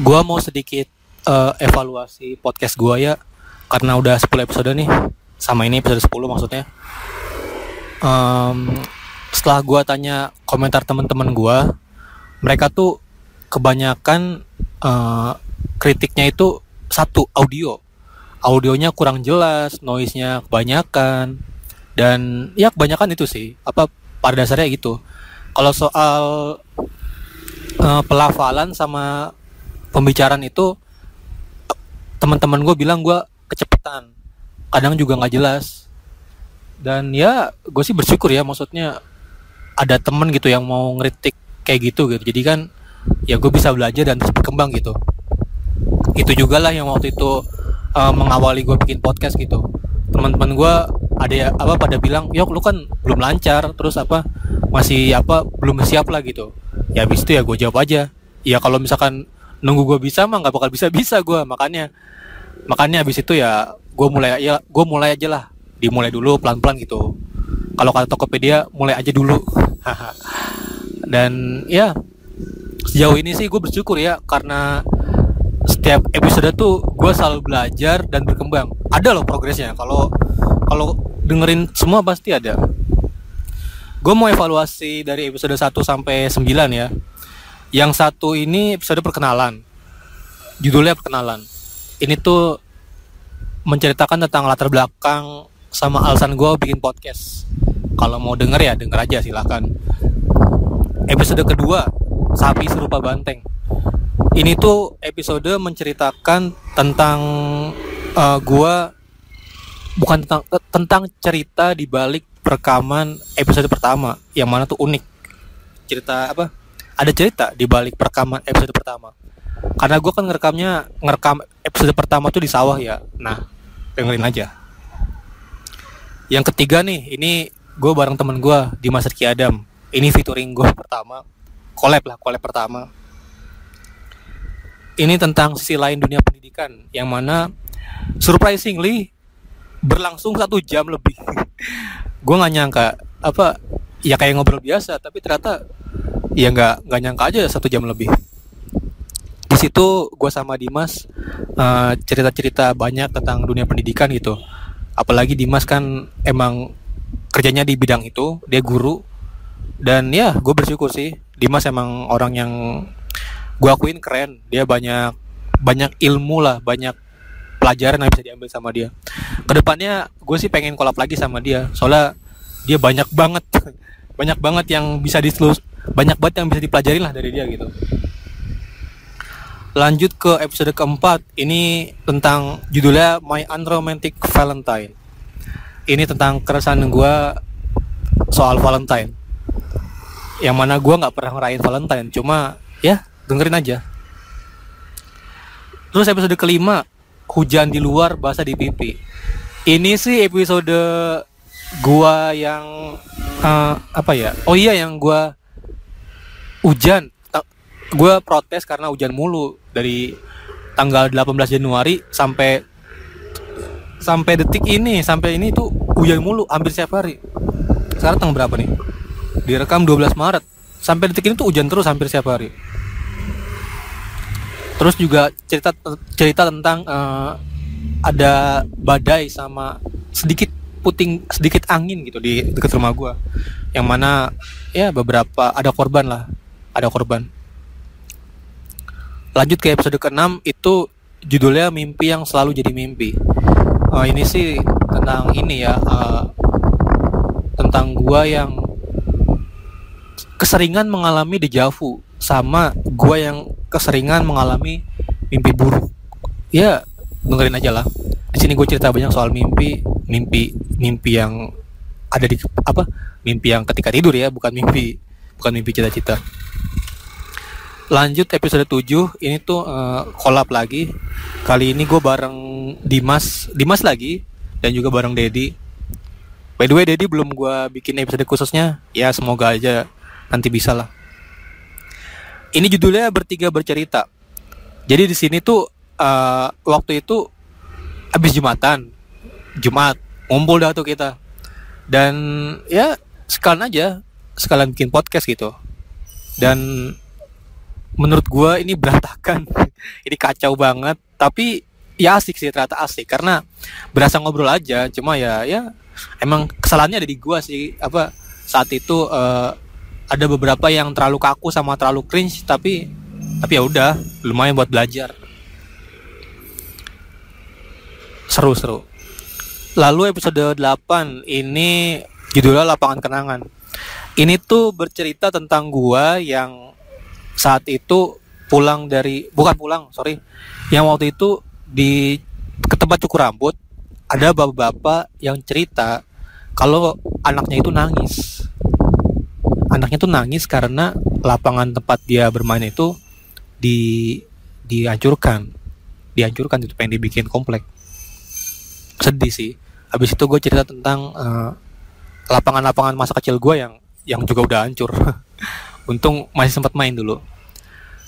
gua mau sedikit uh, evaluasi podcast gua ya karena udah 10 episode nih. Sama ini episode 10 maksudnya. Um, setelah gua tanya komentar teman-teman gua mereka tuh kebanyakan uh, kritiknya itu satu audio. Audionya kurang jelas noise-nya kebanyakan dan ya kebanyakan itu sih. Apa pada dasarnya gitu. Kalau soal uh, pelafalan sama pembicaraan itu teman-teman gue bilang gue kecepatan. Kadang juga nggak jelas. Dan ya gue sih bersyukur ya maksudnya ada temen gitu yang mau ngeritik kayak gitu gitu. Jadi kan ya gue bisa belajar dan terus berkembang gitu. Itu juga lah yang waktu itu uh, mengawali gue bikin podcast gitu. Teman-teman gue ada ya apa pada bilang yuk lu kan belum lancar terus apa masih apa belum siap lah gitu. Ya habis itu ya gue jawab aja. Ya kalau misalkan nunggu gue bisa mah nggak bakal bisa bisa gue makanya makanya habis itu ya gue mulai ya gue mulai aja lah. Dimulai dulu pelan pelan gitu. Kalau kata Tokopedia mulai aja dulu. Dan ya sejauh ini sih gue bersyukur ya karena setiap episode tuh gue selalu belajar dan berkembang. Ada loh progresnya. Kalau kalau dengerin semua pasti ada. Gue mau evaluasi dari episode 1 sampai 9 ya yang satu ini episode perkenalan. Judulnya perkenalan. Ini tuh menceritakan tentang latar belakang sama alasan gue bikin podcast. Kalau mau denger ya denger aja silahkan. Episode kedua sapi serupa banteng. Ini tuh episode menceritakan tentang uh, gua bukan tentang tentang cerita di balik perekaman episode pertama yang mana tuh unik. Cerita apa ada cerita di balik perekaman episode pertama. Karena gue kan ngerekamnya ngerekam episode pertama tuh di sawah ya. Nah dengerin aja. Yang ketiga nih ini gue bareng temen gue di Master Ki Adam. Ini featuring gue pertama collab lah collab pertama. Ini tentang sisi lain dunia pendidikan yang mana surprisingly berlangsung satu jam lebih. Gue nggak nyangka apa ya kayak ngobrol biasa tapi ternyata ya nggak nggak nyangka aja satu jam lebih. Di situ gue sama Dimas uh, cerita-cerita banyak tentang dunia pendidikan gitu. Apalagi Dimas kan emang kerjanya di bidang itu dia guru. Dan ya gue bersyukur sih Dimas emang orang yang gue akuin keren. Dia banyak banyak ilmu lah banyak pelajaran yang bisa diambil sama dia. Ke depannya gue sih pengen kolab lagi sama dia. Soalnya dia banyak banget banyak banget yang bisa ditelus banyak banget yang bisa dipelajari lah dari dia gitu. Lanjut ke episode keempat. Ini tentang judulnya My Unromantic Valentine. Ini tentang keresahan gue soal Valentine. Yang mana gue nggak pernah ngerayain Valentine cuma ya dengerin aja. Terus episode kelima hujan di luar bahasa di pipi. Ini sih episode gua yang uh, apa ya? Oh iya yang gua hujan. Gua protes karena hujan mulu. Dari tanggal 18 Januari sampai sampai detik ini sampai ini tuh hujan mulu hampir setiap hari. Sekarang tanggal berapa nih? Direkam 12 Maret. Sampai detik ini tuh hujan terus hampir setiap hari. Terus juga cerita cerita tentang uh, ada badai sama sedikit puting sedikit angin gitu di dekat rumah gue yang mana ya beberapa ada korban lah ada korban. Lanjut ke episode ke-6 itu judulnya mimpi yang selalu jadi mimpi. Uh, ini sih tentang ini ya uh, tentang gua yang keseringan mengalami dejavu sama gue yang keseringan mengalami mimpi buruk. Ya dengerin aja lah. Di sini gue cerita banyak soal mimpi mimpi mimpi yang ada di apa mimpi yang ketika tidur ya bukan mimpi bukan mimpi cita-cita lanjut episode 7 ini tuh uh, collab lagi kali ini gue bareng Dimas Dimas lagi dan juga bareng Dedi by the way Dedi belum gue bikin episode khususnya ya semoga aja nanti bisa lah ini judulnya bertiga bercerita. Jadi di sini tuh uh, waktu itu habis jumatan, Jumat ngumpul dah tuh kita. Dan ya sekalian aja sekalian bikin podcast gitu. Dan menurut gue ini berantakan. Ini kacau banget. Tapi ya asik sih ternyata asik. Karena berasa ngobrol aja cuma ya ya emang kesalahannya ada di gue sih. Apa saat itu uh, ada beberapa yang terlalu kaku sama terlalu cringe tapi tapi ya udah lumayan buat belajar. Seru seru. Lalu episode 8 ini judulnya lapangan kenangan. Ini tuh bercerita tentang gua yang saat itu pulang dari bukan pulang sorry. Yang waktu itu di ke tempat cukur rambut ada bapak-bapak yang cerita kalau anaknya itu nangis. Anaknya tuh nangis karena lapangan tempat dia bermain itu di dihancurkan. Dihancurkan itu pengen dibikin komplek. Sedih sih. Habis itu gue cerita tentang uh, lapangan-lapangan masa kecil gue yang yang juga udah hancur untung masih sempat main dulu.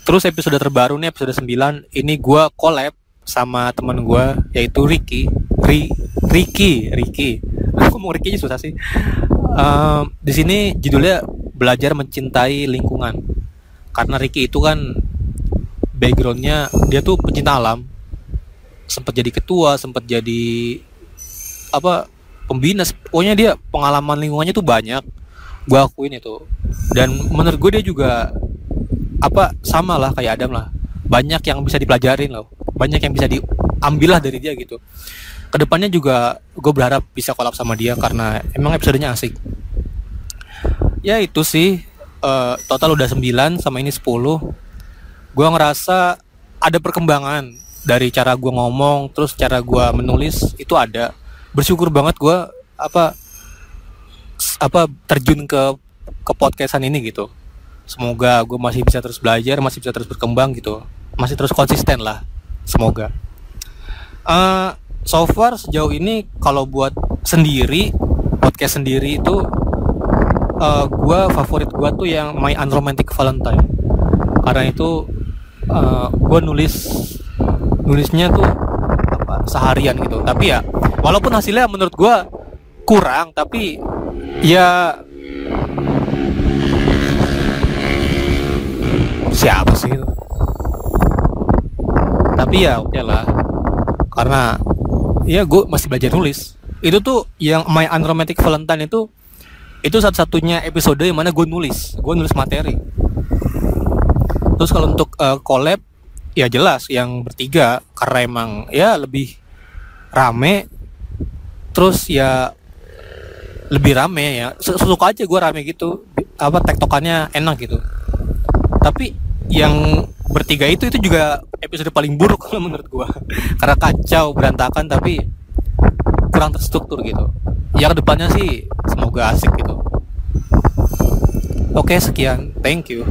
Terus episode terbaru nih episode 9 ini gue collab sama teman gue yaitu Ricky. Ri Ricky Ricky. Aku mau Ricky susah sih. Uh, di sini judulnya belajar mencintai lingkungan. Karena Ricky itu kan backgroundnya dia tuh pencinta alam. Sempat jadi ketua sempat jadi apa pembina. Pokoknya dia pengalaman lingkungannya tuh banyak gue akuin itu. Dan menurut gue dia juga apa sama lah kayak Adam lah. Banyak yang bisa dipelajarin loh. Banyak yang bisa diambil lah dari dia gitu. Ke depannya juga gue berharap bisa kolab sama dia karena emang episodenya asik. Ya itu sih. Uh, total udah 9 sama ini 10 gue ngerasa ada perkembangan dari cara gue ngomong terus cara gue menulis itu ada. Bersyukur banget gue apa apa terjun ke ke podcastan ini gitu. Semoga gue masih bisa terus belajar masih bisa terus berkembang gitu. Masih terus konsisten lah semoga. Uh, so far sejauh ini kalau buat sendiri podcast sendiri itu uh, gue favorit gue tuh yang My Unromantic Valentine. Karena itu uh, gue nulis nulisnya tuh seharian gitu. Tapi ya walaupun hasilnya menurut gue kurang tapi ya. Siapa sih itu? Tapi ya oke lah. Karena ya gue masih belajar nulis. Itu tuh yang My Unromantic Valentine itu itu satu-satunya episode yang mana gue nulis. Gue nulis materi. Terus kalau untuk uh, collab ya jelas yang bertiga karena emang ya lebih rame. Terus ya lebih rame ya. Suka aja gue rame gitu. Apa tektokannya enak gitu. Tapi yang bertiga itu itu juga episode paling buruk kalau menurut gua. Karena kacau berantakan tapi kurang terstruktur gitu. Ya ke depannya sih semoga asik gitu. Oke sekian. Thank you